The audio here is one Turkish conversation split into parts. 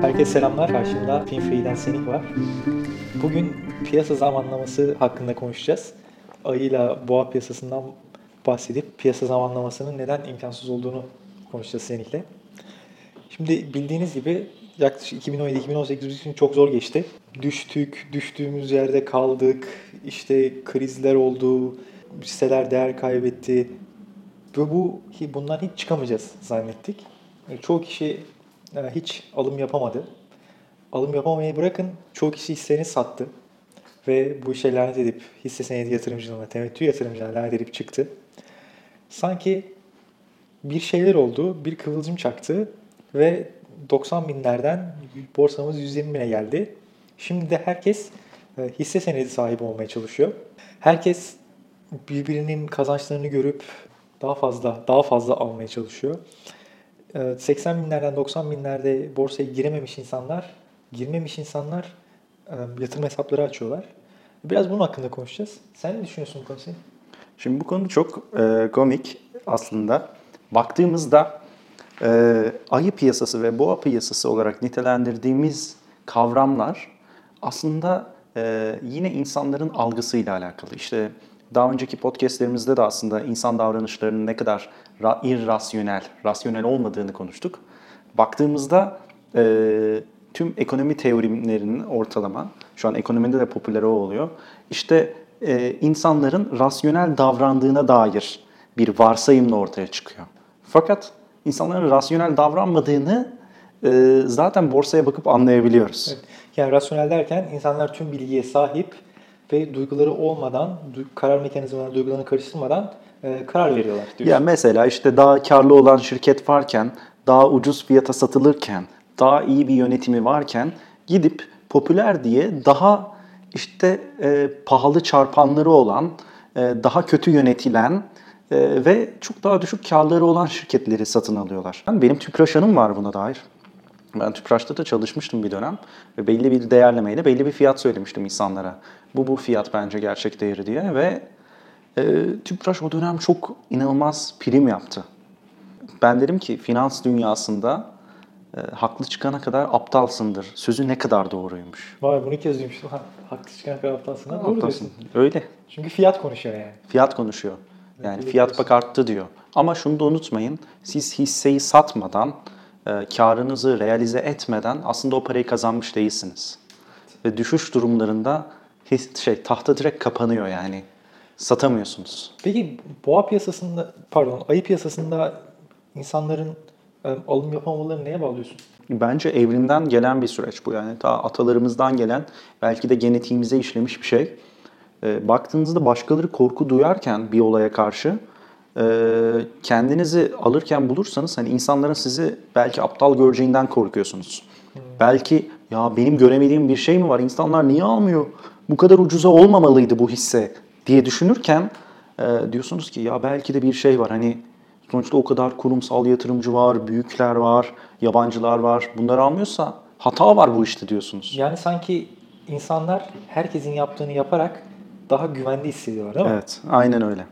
Herkese selamlar. Karşımda Finfree'den Senik var. Bugün piyasa zamanlaması hakkında konuşacağız. Ayıyla boğa piyasasından bahsedip piyasa zamanlamasının neden imkansız olduğunu konuşacağız Senik'le. Şimdi bildiğiniz gibi yaklaşık 2017-2018 için çok zor geçti. Düştük, düştüğümüz yerde kaldık. İşte krizler oldu, hisseler değer kaybetti. Ve bu bundan hiç çıkamayacağız zannettik. Çoğu kişi e, hiç alım yapamadı. Alım yapamayı bırakın çoğu kişi hisselerini sattı. Ve bu işe lanet edip hisse senedi yatırımcılarına, temettü yatırımcılarına lanet edip çıktı. Sanki bir şeyler oldu, bir kıvılcım çaktı ve 90 binlerden borsamız 120 bine geldi. Şimdi de herkes e, hisse senedi sahibi olmaya çalışıyor. Herkes birbirinin kazançlarını görüp daha fazla daha fazla almaya çalışıyor. 80 binlerden 90 binlerde borsaya girememiş insanlar, girmemiş insanlar e, yatırım hesapları açıyorlar. Biraz bunun hakkında konuşacağız. Sen ne düşünüyorsun bu? Şimdi bu konu çok e, komik aslında. Baktığımızda e, ayı piyasası ve boğa piyasası olarak nitelendirdiğimiz kavramlar aslında e, yine insanların algısıyla alakalı. İşte daha önceki podcastlerimizde de aslında insan davranışlarının ne kadar ra- irrasyonel, rasyonel olmadığını konuştuk. Baktığımızda e, tüm ekonomi teorimlerinin ortalama, şu an ekonomide de popüler o oluyor. İşte e, insanların rasyonel davrandığına dair bir varsayımla ortaya çıkıyor. Fakat insanların rasyonel davranmadığını e, zaten borsaya bakıp anlayabiliyoruz. Evet. Yani rasyonel derken insanlar tüm bilgiye sahip ve duyguları olmadan, karar mekanizmalarına duygularını karıştırmadan e, karar veriyorlar. Diyorsun. Ya mesela işte daha karlı olan şirket varken, daha ucuz fiyata satılırken, daha iyi bir yönetimi varken gidip popüler diye daha işte e, pahalı çarpanları olan, e, daha kötü yönetilen e, ve çok daha düşük karları olan şirketleri satın alıyorlar. Benim tüpraşanım var buna dair. Ben Tüpraş'ta da çalışmıştım bir dönem ve belli bir değerlemeyle belli bir fiyat söylemiştim insanlara. Bu bu fiyat bence gerçek değeri diye ve e, Tüpraş o dönem çok inanılmaz prim yaptı. Ben dedim ki finans dünyasında e, haklı çıkana kadar aptalsındır. Sözü ne kadar doğruymuş. Vay bunu kez duymuştum. Ha, haklı çıkana kadar aptalsın. Ha, doğru Aptalsın. Öyle. Çünkü fiyat konuşuyor yani. Fiyat konuşuyor. Yani fiyat bak arttı diyor. Ama şunu da unutmayın. Siz hisseyi satmadan, e, karınızı realize etmeden aslında o parayı kazanmış değilsiniz. Ve düşüş durumlarında his, şey tahta direkt kapanıyor yani. Satamıyorsunuz. Peki boğa piyasasında, pardon ayı piyasasında insanların e, alım yapamamalarını neye bağlıyorsun? Bence evrimden gelen bir süreç bu yani. Ta atalarımızdan gelen belki de genetiğimize işlemiş bir şey. E, baktığınızda başkaları korku duyarken bir olaya karşı e, kendinizi alırken bulursanız hani insanların sizi belki aptal göreceğinden korkuyorsunuz. Hmm. Belki ya benim göremediğim bir şey mi var? İnsanlar niye almıyor? Bu kadar ucuza olmamalıydı bu hisse diye düşünürken e, diyorsunuz ki ya belki de bir şey var. Hani sonuçta o kadar kurumsal yatırımcı var, büyükler var, yabancılar var. Bunları almıyorsa hata var bu işte diyorsunuz. Yani sanki insanlar herkesin yaptığını yaparak daha güvende hissediyorlar değil mi? Evet, aynen öyle.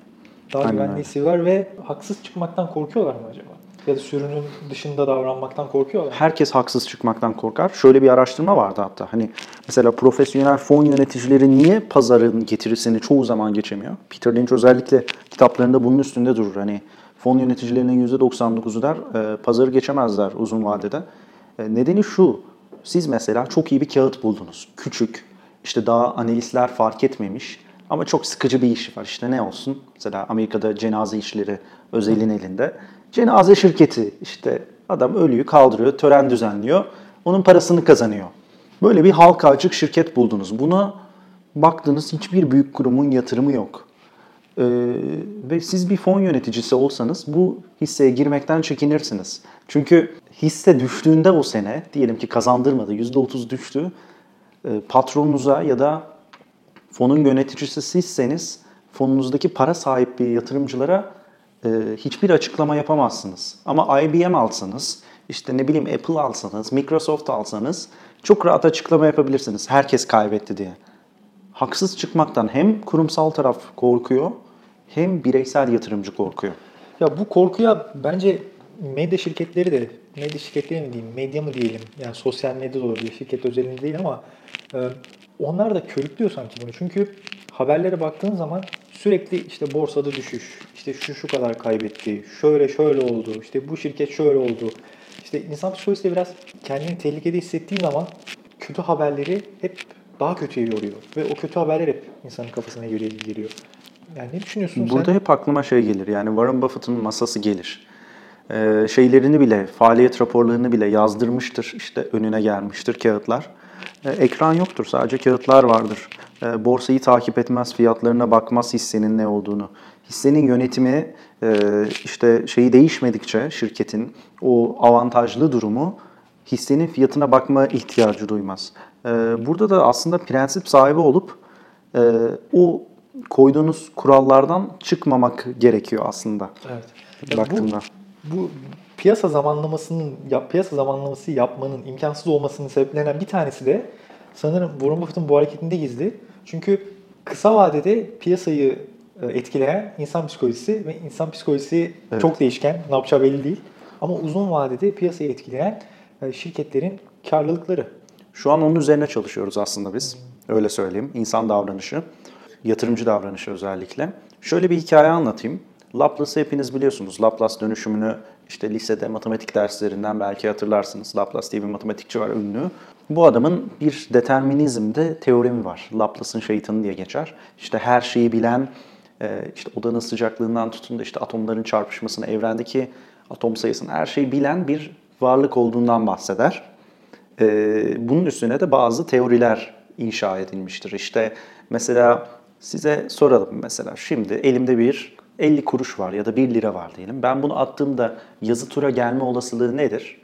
Daha aynen güvende öyle. hissediyorlar ve haksız çıkmaktan korkuyorlar mı acaba? Ya da sürünün dışında davranmaktan korkuyorlar. Herkes haksız çıkmaktan korkar. Şöyle bir araştırma vardı hatta. Hani mesela profesyonel fon yöneticileri niye pazarın getirisini çoğu zaman geçemiyor? Peter Lynch özellikle kitaplarında bunun üstünde durur. Hani fon yöneticilerinin %99'u der e, pazarı geçemezler uzun vadede. E, nedeni şu. Siz mesela çok iyi bir kağıt buldunuz. Küçük, işte daha analistler fark etmemiş ama çok sıkıcı bir iş var. İşte ne olsun? Mesela Amerika'da cenaze işleri özelin elinde. Cenaze şirketi işte adam ölüyü kaldırıyor, tören düzenliyor. Onun parasını kazanıyor. Böyle bir halka açık şirket buldunuz. Buna baktınız hiçbir büyük kurumun yatırımı yok. Ee, ve siz bir fon yöneticisi olsanız bu hisseye girmekten çekinirsiniz. Çünkü hisse düştüğünde o sene, diyelim ki kazandırmadı, %30 düştü, e, patronunuza ya da fonun yöneticisi sizseniz fonunuzdaki para sahibi yatırımcılara e, hiçbir açıklama yapamazsınız. Ama IBM alsanız, işte ne bileyim Apple alsanız, Microsoft alsanız çok rahat açıklama yapabilirsiniz. Herkes kaybetti diye. haksız çıkmaktan hem kurumsal taraf korkuyor hem bireysel yatırımcı korkuyor. Ya bu korkuya bence medya şirketleri de, medya şirketleri mi diyeyim, medya mı diyelim, yani sosyal medya da olabilir, şirket özelinde değil ama e, onlar da körüklüyor sanki bunu. Çünkü haberlere baktığın zaman sürekli işte borsada düşüş, işte şu şu kadar kaybetti, şöyle şöyle oldu, işte bu şirket şöyle oldu. İşte insan psikolojisi biraz kendini tehlikede hissettiği zaman kötü haberleri hep daha kötüye yoruyor. Ve o kötü haberler hep insanın kafasına geliyor. geliyor. Yani ne düşünüyorsun Burada sen? hep aklıma şey gelir yani Warren Buffett'ın masası gelir. Ee, şeylerini bile, faaliyet raporlarını bile yazdırmıştır. İşte önüne gelmiştir kağıtlar. Ee, ekran yoktur, sadece kağıtlar vardır. Ee, borsayı takip etmez, fiyatlarına bakmaz hissenin ne olduğunu. Hissenin yönetimi e, işte şeyi değişmedikçe şirketin o avantajlı durumu hissenin fiyatına bakma ihtiyacı duymaz. Burada da aslında prensip sahibi olup e, o koyduğunuz kurallardan çıkmamak gerekiyor aslında Evet. Baktığımda. Bu, bu piyasa zamanlamasının ya, piyasa zamanlaması yapmanın imkansız olmasının sebeplerinden bir tanesi de sanırım Warren Buffett'ın bu hareketinde gizli. Çünkü kısa vadede piyasayı e, etkileyen insan psikolojisi ve insan psikolojisi Evet. çok değişken, ne yapacağı belli değil. Ama uzun vadede piyasayı etkileyen e, şirketlerin karlılıkları. Şu an onun üzerine çalışıyoruz aslında biz. Öyle söyleyeyim. İnsan davranışı, yatırımcı davranışı özellikle. Şöyle bir hikaye anlatayım. Laplace'ı hepiniz biliyorsunuz. Laplace dönüşümünü işte lisede matematik derslerinden belki hatırlarsınız. Laplace diye bir matematikçi var ünlü. Bu adamın bir determinizmde teoremi var. Laplace'ın şeytanı diye geçer. İşte her şeyi bilen, e, işte odanın sıcaklığından tutun da işte atomların çarpışmasını, evrendeki atom sayısını her şeyi bilen bir varlık olduğundan bahseder. Ee, bunun üstüne de bazı teoriler inşa edilmiştir. İşte mesela size soralım mesela şimdi elimde bir 50 kuruş var ya da 1 lira var diyelim. Ben bunu attığımda yazı tura gelme olasılığı nedir?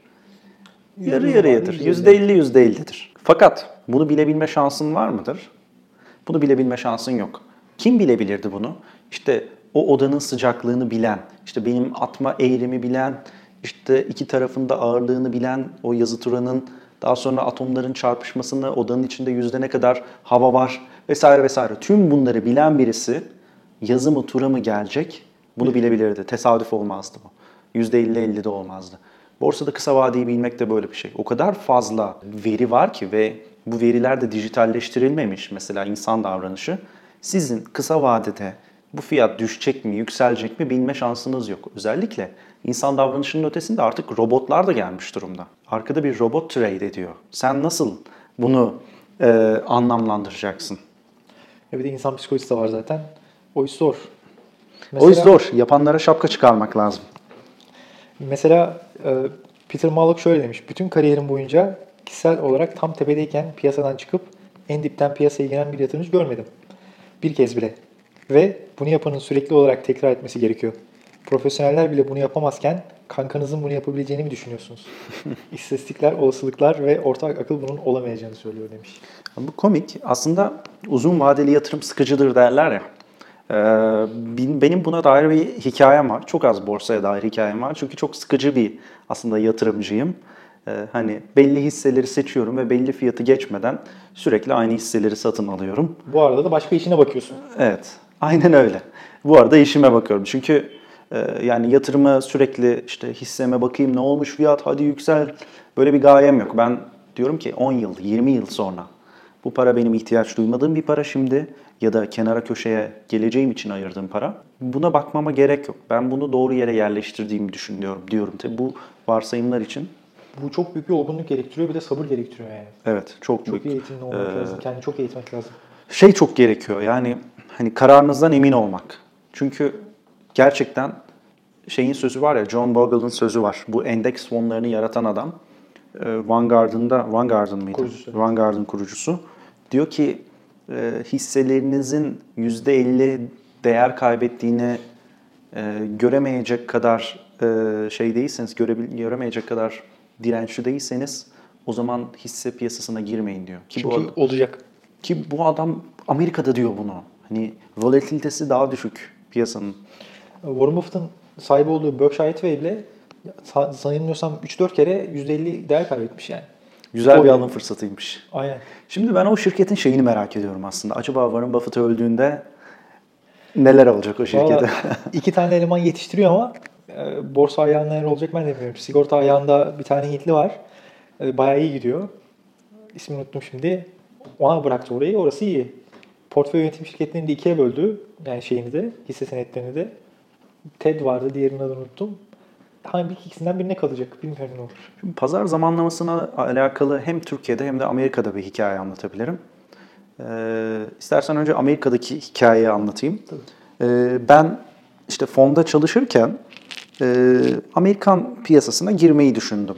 Yarı yarıyadır. yüzde Yüzde elli, yüzde ellidir. Fakat bunu bilebilme şansın var mıdır? Bunu bilebilme şansın yok. Kim bilebilirdi bunu? İşte o odanın sıcaklığını bilen, işte benim atma eğrimi bilen, işte iki tarafında ağırlığını bilen, o yazı turanın daha sonra atomların çarpışmasını, odanın içinde yüzde ne kadar hava var vesaire vesaire. Tüm bunları bilen birisi yazı mı tura mı gelecek bunu bilebilirdi. Tesadüf olmazdı bu. Yüzde elli elli de olmazdı. Borsada kısa vadeyi bilmek de böyle bir şey. O kadar fazla veri var ki ve bu veriler de dijitalleştirilmemiş mesela insan davranışı. Sizin kısa vadede bu fiyat düşecek mi, yükselecek mi bilme şansınız yok. Özellikle insan davranışının ötesinde artık robotlar da gelmiş durumda. Arkada bir robot trade ediyor. Sen nasıl bunu e, anlamlandıracaksın? Ya bir de insan psikolojisi de var zaten. O iş zor. o iş zor. Yapanlara şapka çıkarmak lazım. Mesela e, Peter Malloch şöyle demiş. Bütün kariyerim boyunca kişisel olarak tam tepedeyken piyasadan çıkıp en dipten piyasaya giren bir yatırımcı görmedim. Bir kez bile. Ve bunu yapanın sürekli olarak tekrar etmesi gerekiyor. Profesyoneller bile bunu yapamazken kankanızın bunu yapabileceğini mi düşünüyorsunuz? İstatistikler, olasılıklar ve ortak akıl bunun olamayacağını söylüyor demiş. Bu komik. Aslında uzun vadeli yatırım sıkıcıdır derler ya. Ee, benim buna dair bir hikayem var. Çok az borsaya dair hikayem var. Çünkü çok sıkıcı bir aslında yatırımcıyım. Ee, hani belli hisseleri seçiyorum ve belli fiyatı geçmeden sürekli aynı hisseleri satın alıyorum. Bu arada da başka işine bakıyorsun. Evet, aynen öyle. Bu arada işime bakıyorum. Çünkü e, yani yatırıma sürekli işte hisseme bakayım ne olmuş fiyat hadi yüksel. Böyle bir gayem yok. Ben diyorum ki 10 yıl, 20 yıl sonra bu para benim ihtiyaç duymadığım bir para şimdi ya da kenara köşeye geleceğim için ayırdığım para. Buna bakmama gerek yok. Ben bunu doğru yere yerleştirdiğimi düşünüyorum diyorum. Tabii bu varsayımlar için. Bu çok büyük bir olgunluk gerektiriyor bir de sabır gerektiriyor yani. Evet, çok Çok iyi eğitimli olmak Ee, lazım. Kendini çok eğitmek lazım. şey çok gerekiyor yani hani kararınızdan emin olmak. Çünkü gerçekten şeyin sözü var ya John Bogle'ın sözü var. Bu endeks fonlarını yaratan adam e, Vanguard'ın da Vanguard'ın mıydı? Kurucusu. Vanguard'ın kurucusu. Diyor ki hisselerinizin %50 değer kaybettiğini e, göremeyecek kadar e, şey değilseniz, göremeyecek kadar dirençli değilseniz o zaman hisse piyasasına girmeyin diyor. Ki bu Çünkü adam- olacak. ki bu adam Amerika'da diyor bunu. Hani volatilitesi daha düşük piyasanın. Warren Buffett'ın sahibi olduğu Berkshire Hathaway bile sa- sanılmıyorsam 3-4 kere %50 değer kaybetmiş yani. Güzel O- bir alım fırsatıymış. Aynen. Şimdi ben o şirketin şeyini merak ediyorum aslında. Acaba Warren Buffett öldüğünde neler olacak o şirkete? Valla iki tane eleman yetiştiriyor ama e, borsa ayağında neler olacak ben de bilmiyorum. Sigorta ayağında bir tane Hintli var. E, bayağı iyi gidiyor. İsmini unuttum şimdi. Ona bıraktı orayı. Orası iyi. Portföy yönetim şirketlerini de ikiye böldü. Yani şeyini de, hisse senetlerini de. TED vardı, diğerinin adını unuttum. Hangi ikisinden birine kalacak bilmiyorum ne olur. Şimdi pazar zamanlamasına alakalı hem Türkiye'de hem de Amerika'da bir hikaye anlatabilirim. Ee, istersen önce Amerika'daki hikayeyi anlatayım. Ee, ben işte fonda çalışırken e, Amerikan piyasasına girmeyi düşündüm.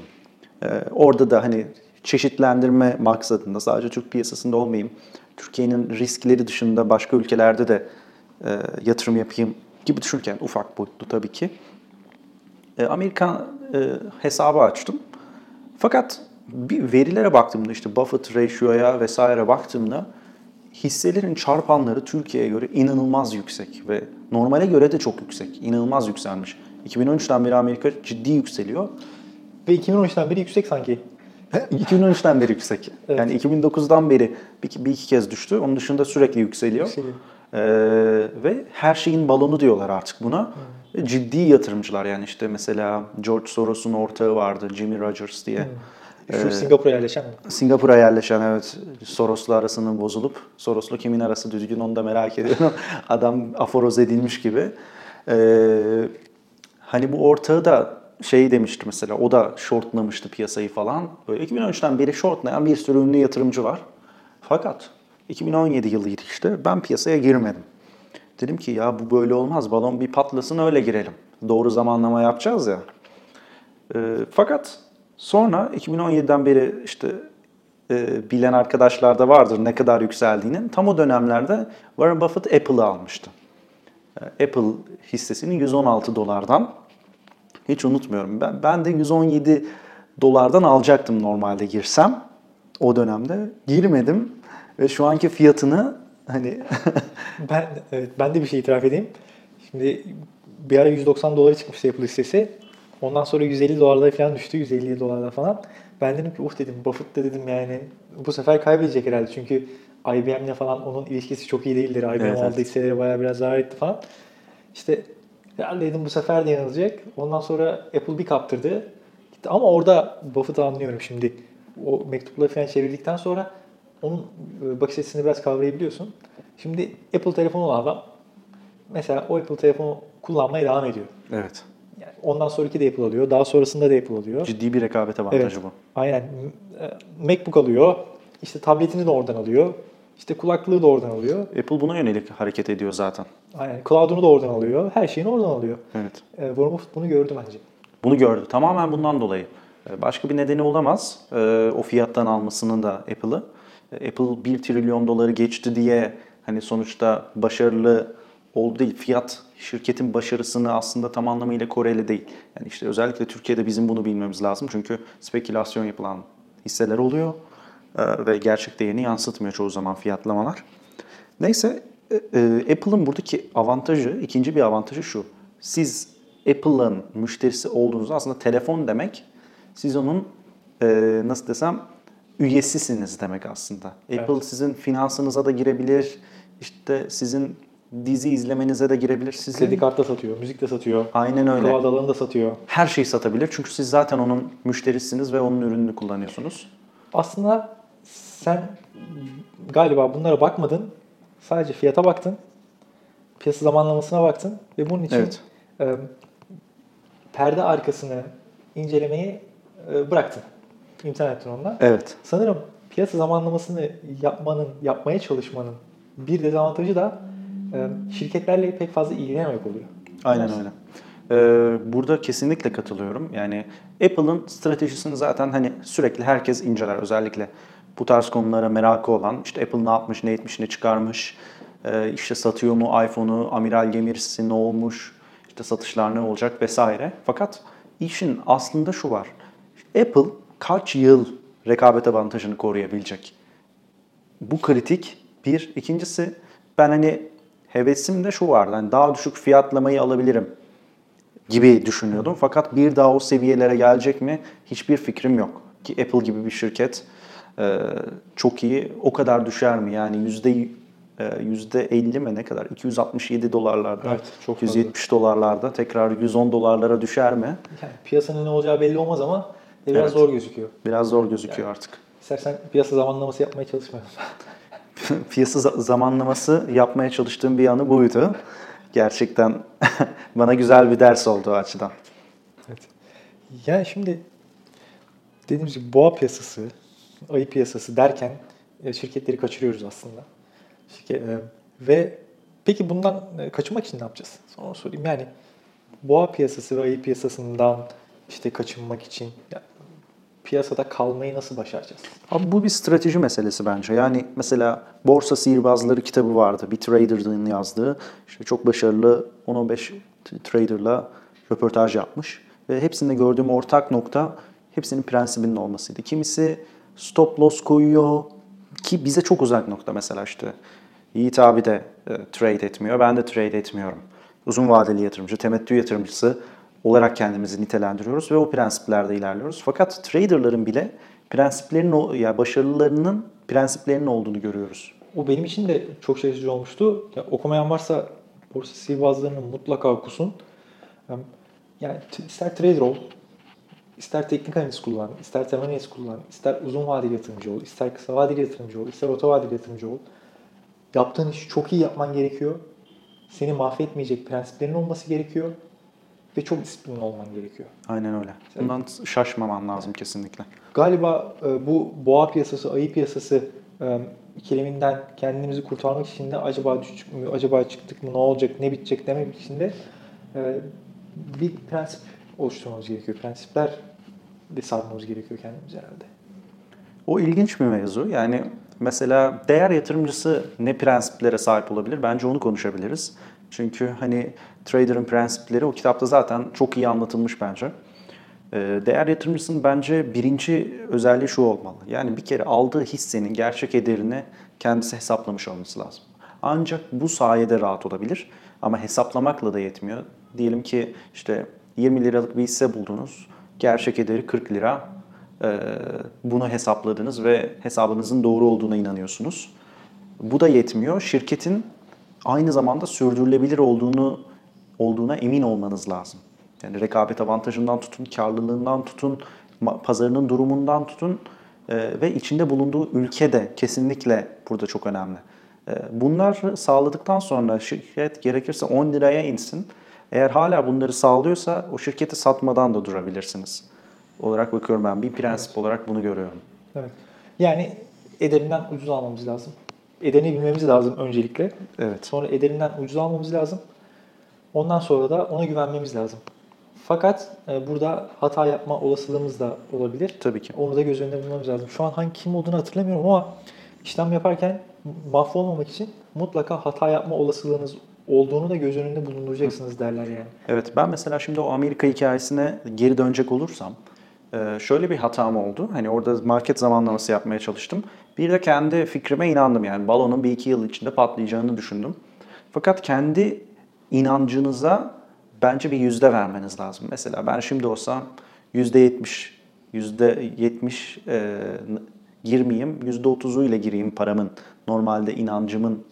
Ee, orada da hani çeşitlendirme maksadında sadece Türk piyasasında olmayayım. Türkiye'nin riskleri dışında başka ülkelerde de e, yatırım yapayım gibi düşünürken ufak boyutlu tabii ki. E, Amerikan e, hesabı açtım. Fakat bir verilere baktığımda işte Buffett ratio'ya vesaire baktığımda hisselerin çarpanları Türkiye'ye göre inanılmaz yüksek ve normale göre de çok yüksek. İnanılmaz yükselmiş. 2013'ten beri Amerika ciddi yükseliyor. Ve 2013'ten beri yüksek sanki. 2013'ten beri yüksek. Evet. Yani 2009'dan beri bir, bir iki kez düştü. Onun dışında sürekli yükseliyor. Yükseliyor. Ee, ve her şeyin balonu diyorlar artık buna. Ve ciddi yatırımcılar yani işte mesela George Soros'un ortağı vardı Jimmy Rogers diye. Şu Singapur'a yerleşen mi? Singapur'a yerleşen evet Soros'la arasının bozulup Soros'la kimin arası düzgün onu da merak ediyorum. Adam aforoz edilmiş gibi. Ee, hani bu ortağı da şey demişti mesela o da shortlamıştı piyasayı falan. Böyle 2013'ten beri shortlayan bir sürü ünlü yatırımcı var. Fakat 2017 yılıydı işte ben piyasaya girmedim. Dedim ki ya bu böyle olmaz balon bir patlasın öyle girelim. Doğru zamanlama yapacağız ya. E, fakat sonra 2017'den beri işte e, bilen arkadaşlar da vardır ne kadar yükseldiğinin. Tam o dönemlerde Warren Buffett Apple'ı almıştı. E, Apple hissesini 116 dolardan hiç unutmuyorum. Ben, ben de 117 dolardan alacaktım normalde girsem o dönemde. Girmedim ve şu anki fiyatını hani Ben evet, ben de bir şey itiraf edeyim. Şimdi bir ara 190 dolara çıkmıştı Apple hissesi. Ondan sonra 150 dolarlara falan düştü. 150 dolarlara falan. Ben dedim ki uf dedim Buffett da dedim yani bu sefer kaybedecek herhalde. Çünkü IBM'le falan onun ilişkisi çok iyi değildir. IBM Evet, aldığı evet. hisseleri bayağı biraz zarar etti falan. İşte herhalde dedim bu sefer de yanılacak. Ondan sonra Apple bir kaptırdı. Ama orada Buffett'ı anlıyorum şimdi. O mektupları falan çevirdikten sonra onun e, bakış açısını biraz kavrayabiliyorsun. Şimdi Apple telefonu olan adam mesela o Apple telefonu kullanmaya devam ediyor. evet Yani ondan sonraki de Apple alıyor. Daha sonrasında da Apple alıyor. ciddi bir rekabet avantajı Evet. bu. Aynen. E, MacBook alıyor. İşte tabletini de oradan alıyor. İşte kulaklığı da oradan alıyor. Apple buna yönelik hareket ediyor zaten. Aynen. Cloud'unu da oradan alıyor. Her şeyini oradan alıyor. Evet. E, Buffett bunu gördü bence. Bunu gördü. Tamamen bundan dolayı. Ee, Başka bir nedeni olamaz. Ee, O fiyattan almasının da Apple'ı. Apple 1 trilyon doları geçti diye hani sonuçta başarılı oldu değil. Fiyat şirketin başarısını aslında tam anlamıyla koreli değil. Yani işte özellikle Türkiye'de bizim bunu bilmemiz lazım. Çünkü spekülasyon yapılan hisseler oluyor Ee, ve gerçek değerini yansıtmıyor çoğu zaman fiyatlamalar. Neyse e, e, Apple'ın buradaki avantajı, ikinci bir avantajı şu. Siz Apple'ın müşterisi olduğunuzda aslında telefon demek, siz onun e, nasıl desem üyesisiniz demek aslında. Apple Evet. sizin finansınıza da girebilir, işte sizin dizi izlemenize de girebilir. Sizin Kredi kartı da satıyor, müzik de satıyor. Aynen öyle. Cloud alanı da satıyor. Her şeyi satabilir çünkü siz zaten onun müşterisiniz ve onun ürününü kullanıyorsunuz. Aslında sen galiba bunlara bakmadın. Sadece fiyata baktın. Piyasa zamanlamasına baktın. Ve bunun için Evet. e, perde arkasını incelemeyi e, bıraktın. İmtihan ettin onunla. Evet. Sanırım piyasa zamanlamasını yapmanın, yapmaya çalışmanın bir dezavantajı da e, şirketlerle pek fazla ilgilenememek oluyor. Aynen öyle. Ee, burada kesinlikle katılıyorum. Yani Apple'ın stratejisini zaten hani sürekli herkes inceler. Özellikle bu tarz konulara merakı olan işte Apple ne yapmış, ne etmiş, ne çıkarmış, ee, işte satıyor mu iPhone'u, amiral gemisi ne olmuş, işte satışlar ne olacak vesaire. Fakat işin aslında şu var. Apple kaç yıl rekabet avantajını koruyabilecek? Bu kritik bir. İkincisi ben hani hevesimde şu vardı. Hani daha düşük fiyatlamayı alabilirim gibi düşünüyordum. Fakat bir daha o seviyelere gelecek mi hiçbir fikrim yok. ki Apple gibi bir şirket e, çok iyi. O kadar düşer mi? Yani yüzde e, yüzde 50 mi ne kadar? 267 dolarlarda, Evet, çok fazla. 170 dolarlarda tekrar 110 dolarlara düşer mi? Yani piyasanın ne olacağı belli olmaz ama biraz Evet. zor gözüküyor. Biraz zor gözüküyor artık. İstersen piyasa zamanlaması yapmaya çalışmayalım. Piyasa za- zamanlaması yapmaya çalıştığım bir yanı buydu. Gerçekten bana güzel bir ders oldu o açıdan. Evet. Yani şimdi dediğimiz gibi boğa piyasası, ayı piyasası derken e, şirketleri kaçırıyoruz aslında. Şirket, e, ve peki bundan e, kaçınmak için ne yapacağız? Sonra sorayım. Yani boğa piyasası ve ayı piyasasından işte kaçınmak için ya, piyasada kalmayı nasıl başaracağız? Abi bu bir strateji meselesi bence. Yani mesela Borsa Sihirbazları kitabı vardı. Bir trader'ın yazdığı. İşte çok başarılı 10-15 t- trader'la röportaj yapmış. Ve hepsinde gördüğüm ortak nokta hepsinin prensibinin olmasıydı. Kimisi stop loss koyuyor ki bize çok uzak nokta mesela işte. Yiğit abi de e, trade etmiyor. Ben de trade etmiyorum. Uzun vadeli yatırımcı, temettü yatırımcısı olarak kendimizi nitelendiriyoruz ve o prensiplerde ilerliyoruz. Fakat traderların bile prensiplerin ya başarılarının prensiplerinin olduğunu görüyoruz. O benim için de çok şaşırtıcı olmuştu. Ya, okumayan varsa borsa sihirbazlarını mutlaka okusun. Yani ister trader ol, ister teknik analiz kullan, ister temel analiz kullan, ister uzun vadeli yatırımcı ol, ister kısa vadeli yatırımcı ol, ister orta vadeli yatırımcı ol. Yaptığın işi çok iyi yapman gerekiyor. Seni mahvetmeyecek prensiplerin olması gerekiyor. Ve çok disiplinli olman gerekiyor. Aynen öyle. Bundan şaşmaman lazım kesinlikle. Galiba e, bu boğa piyasası, ayı piyasası e, ikileminden kendimizi kurtarmak için de acaba düştük mü, acaba çıktık mı, ne olacak, ne bitecek demek için de e, bir prensip oluşturmamız gerekiyor. Prensipler de sarmamız gerekiyor kendimize herhalde. O ilginç bir mevzu. Yani mesela değer yatırımcısı ne prensiplere sahip olabilir? Bence onu konuşabiliriz. Çünkü hani trader'ın prensipleri o kitapta zaten çok iyi anlatılmış bence. Ee, Değer yatırımcısının bence birinci özelliği şu olmalı. Yani bir kere aldığı hissenin gerçek ederini kendisi hesaplamış olması lazım. Ancak bu sayede rahat olabilir. Ama hesaplamakla da yetmiyor. Diyelim ki işte 20 liralık bir hisse buldunuz. Gerçek ederi 40 lira. Ee, Bunu hesapladınız ve hesabınızın doğru olduğuna inanıyorsunuz. Bu da yetmiyor. Şirketin aynı zamanda sürdürülebilir olduğunu olduğuna emin olmanız lazım. Yani rekabet avantajından tutun, karlılığından tutun, pazarının durumundan tutun e, ve içinde bulunduğu ülke de kesinlikle burada çok önemli. E, bunlar sağladıktan sonra şirket gerekirse 10 liraya insin. Eğer hala bunları sağlıyorsa o şirketi satmadan da durabilirsiniz. Olarak bakıyorum ben. Bir prensip olarak bunu görüyorum. Evet. Yani ederinden ucuz almamız lazım. Ederini bilmemiz lazım öncelikle. Evet. Sonra ederinden ucuz almamız lazım. Ondan sonra da ona güvenmemiz lazım. Fakat e, burada hata yapma olasılığımız da olabilir. Tabii ki. Onu da göz önünde bulmamız lazım. Şu an hangi kim olduğunu hatırlamıyorum ama işlem yaparken mahvolmamak için mutlaka hata yapma olasılığınız olduğunu da göz önünde bulunduracaksınız derler yani. Evet ben mesela şimdi o Amerika hikayesine geri dönecek olursam e, şöyle bir hatam oldu. Hani orada market zamanlaması yapmaya çalıştım. Bir de kendi fikrime inandım yani balonun bir iki yıl içinde patlayacağını düşündüm. Fakat kendi inancınıza bence bir yüzde vermeniz lazım. Mesela ben şimdi olsam yüzde yetmiş, yüzde yetmiş e, girmeyeyim, yüzde otuzuyla gireyim paramın normalde inancımın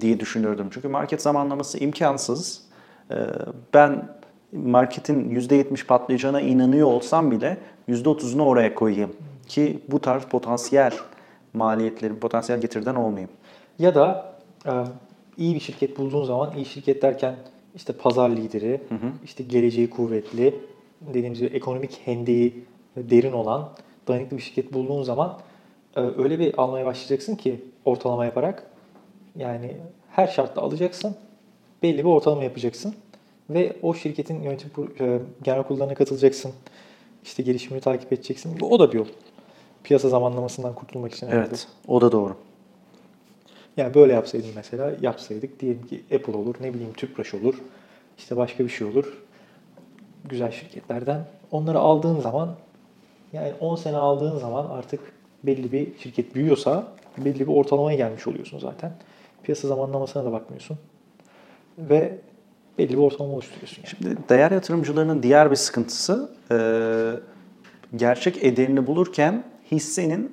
diye düşünürdüm. Çünkü market zamanlaması imkansız. Ee, Ben marketin %70 patlayacağına inanıyor olsam bile %30'unu oraya koyayım. Ki bu tarz potansiyel maliyetlerin, potansiyel getiriden olmayayım. Ya da e, iyi bir şirket bulduğun zaman, iyi şirket derken işte pazar lideri, işte geleceği kuvvetli, dediğimiz gibi ekonomik hendeyi derin olan, dayanıklı bir şirket bulduğun zaman e, öyle bir almaya başlayacaksın ki ortalama yaparak. Yani her şartta alacaksın, belli bir ortalama yapacaksın ve o şirketin yönetim e, genel kurullarına katılacaksın. İşte gelişimini takip edeceksin. O da bir yol. Piyasa zamanlamasından kurtulmak için. herhalde. Evet, o da doğru. Yani böyle yapsaydım mesela yapsaydık diyelim ki Apple olur, ne bileyim Tüpraş olur, işte başka bir şey olur. Güzel şirketlerden. Onları aldığın zaman yani 10 sene aldığın zaman artık belli bir şirket büyüyorsa belli bir ortalamaya gelmiş oluyorsun zaten. Piyasa zamanlamasına da bakmıyorsun. Ve belli bir ortalama oluşturuyorsun yani. Şimdi değer yatırımcılarının diğer bir sıkıntısı e, gerçek ederini bulurken hissenin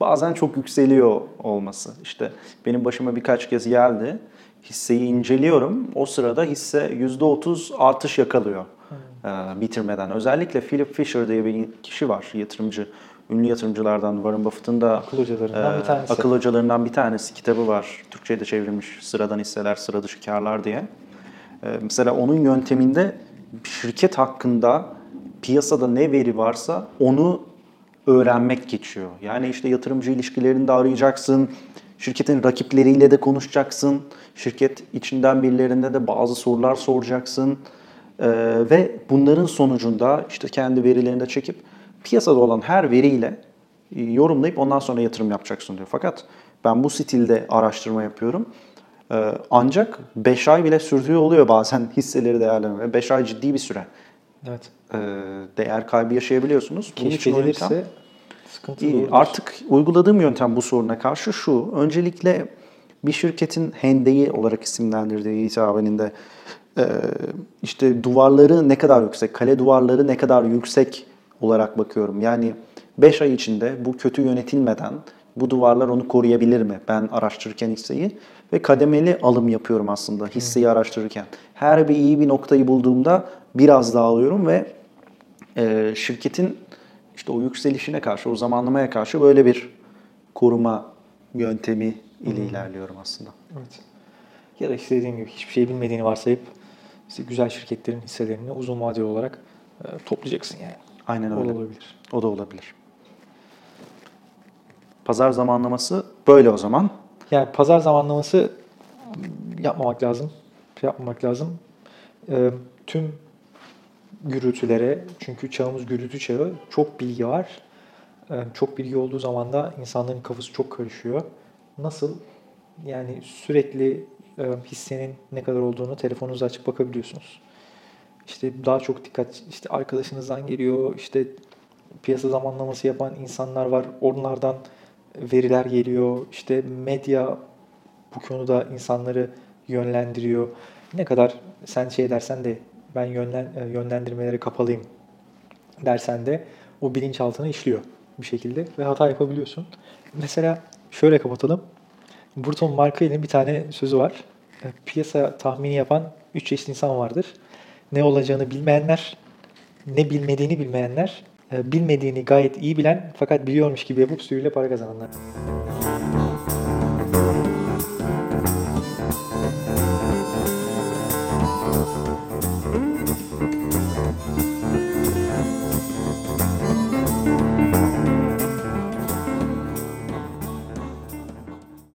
bazen çok yükseliyor olması. İşte benim başıma birkaç kez geldi. Hisseyi inceliyorum. O sırada hisse %30 artış yakalıyor e, bitirmeden. Özellikle Philip Fisher diye bir kişi var, yatırımcı. Ünlü yatırımcılardan Warren Buffett'ın da Akıl hocalarından e, bir tanesi. akıl hocalarından bir tanesi kitabı var. Türkçe'ye de çevrilmiş Sıradan Hisseler, Sıra Dışı Karlar diye. E, mesela onun yönteminde şirket hakkında piyasada ne veri varsa onu öğrenmek geçiyor. Yani işte yatırımcı ilişkilerinde arayacaksın, şirketin rakipleriyle de konuşacaksın, şirket içinden birilerinde de bazı sorular soracaksın Ee, ve bunların sonucunda işte kendi verilerini de çekip piyasada olan her veriyle e, yorumlayıp ondan sonra yatırım yapacaksın diyor. Fakat ben bu stilde araştırma yapıyorum. Ee, ancak 5 ay bile sürdüğü oluyor bazen hisseleri değerlendirme. 5 ay ciddi bir süre. Evet. Ee, değer kaybı yaşayabiliyorsunuz. Keşfedilirse sıkıntı İyi. Artık uyguladığım yöntem bu soruna karşı şu. Öncelikle bir şirketin hendeyi olarak isimlendirdiği hitabeninde e, işte duvarları ne kadar yüksek, kale duvarları ne kadar yüksek olarak bakıyorum. Yani 5 ay içinde bu kötü yönetilmeden bu duvarlar onu koruyabilir mi? Ben araştırırken hisseyi ve kademeli alım yapıyorum aslında hisseyi araştırırken. Her bir iyi bir noktayı bulduğumda biraz daha alıyorum ve e, şirketin işte o yükselişine karşı, o zamanlamaya karşı böyle bir koruma yöntemi ile ilerliyorum aslında. Evet. Ya da işte dediğim gibi hiçbir şey bilmediğini varsayıp işte güzel şirketlerin hisselerini uzun vadeli olarak e, toplayacaksın yani. Aynen O öyle. da olabilir. O da olabilir. Pazar zamanlaması böyle o zaman. Yani pazar zamanlaması yapmamak lazım. Yapmamak lazım. E, tüm gürültülere, çünkü çağımız gürültü çağı, çok bilgi var. E, çok bilgi olduğu zaman da insanların kafası çok karışıyor. Nasıl? Yani sürekli e, hissenin ne kadar olduğunu telefonunuza açıp bakabiliyorsunuz. İşte daha çok dikkat, işte arkadaşınızdan geliyor, işte piyasa zamanlaması yapan insanlar var, onlardan veriler geliyor, işte medya bu konuda insanları yönlendiriyor. Ne kadar sen şey dersen de ben yönlen, e, yönlendirmelere kapalıyım dersen de o bilinçaltına işliyor bir şekilde ve hata yapabiliyorsun. Mesela şöyle kapatalım. Burton Markay'ın bir tane sözü var. E, Piyasa tahmini yapan 3 çeşit insan vardır. Ne olacağını bilmeyenler, ne bilmediğini bilmeyenler, e, bilmediğini gayet iyi bilen fakat biliyormuş gibi yapıp suyuyla para kazananlar.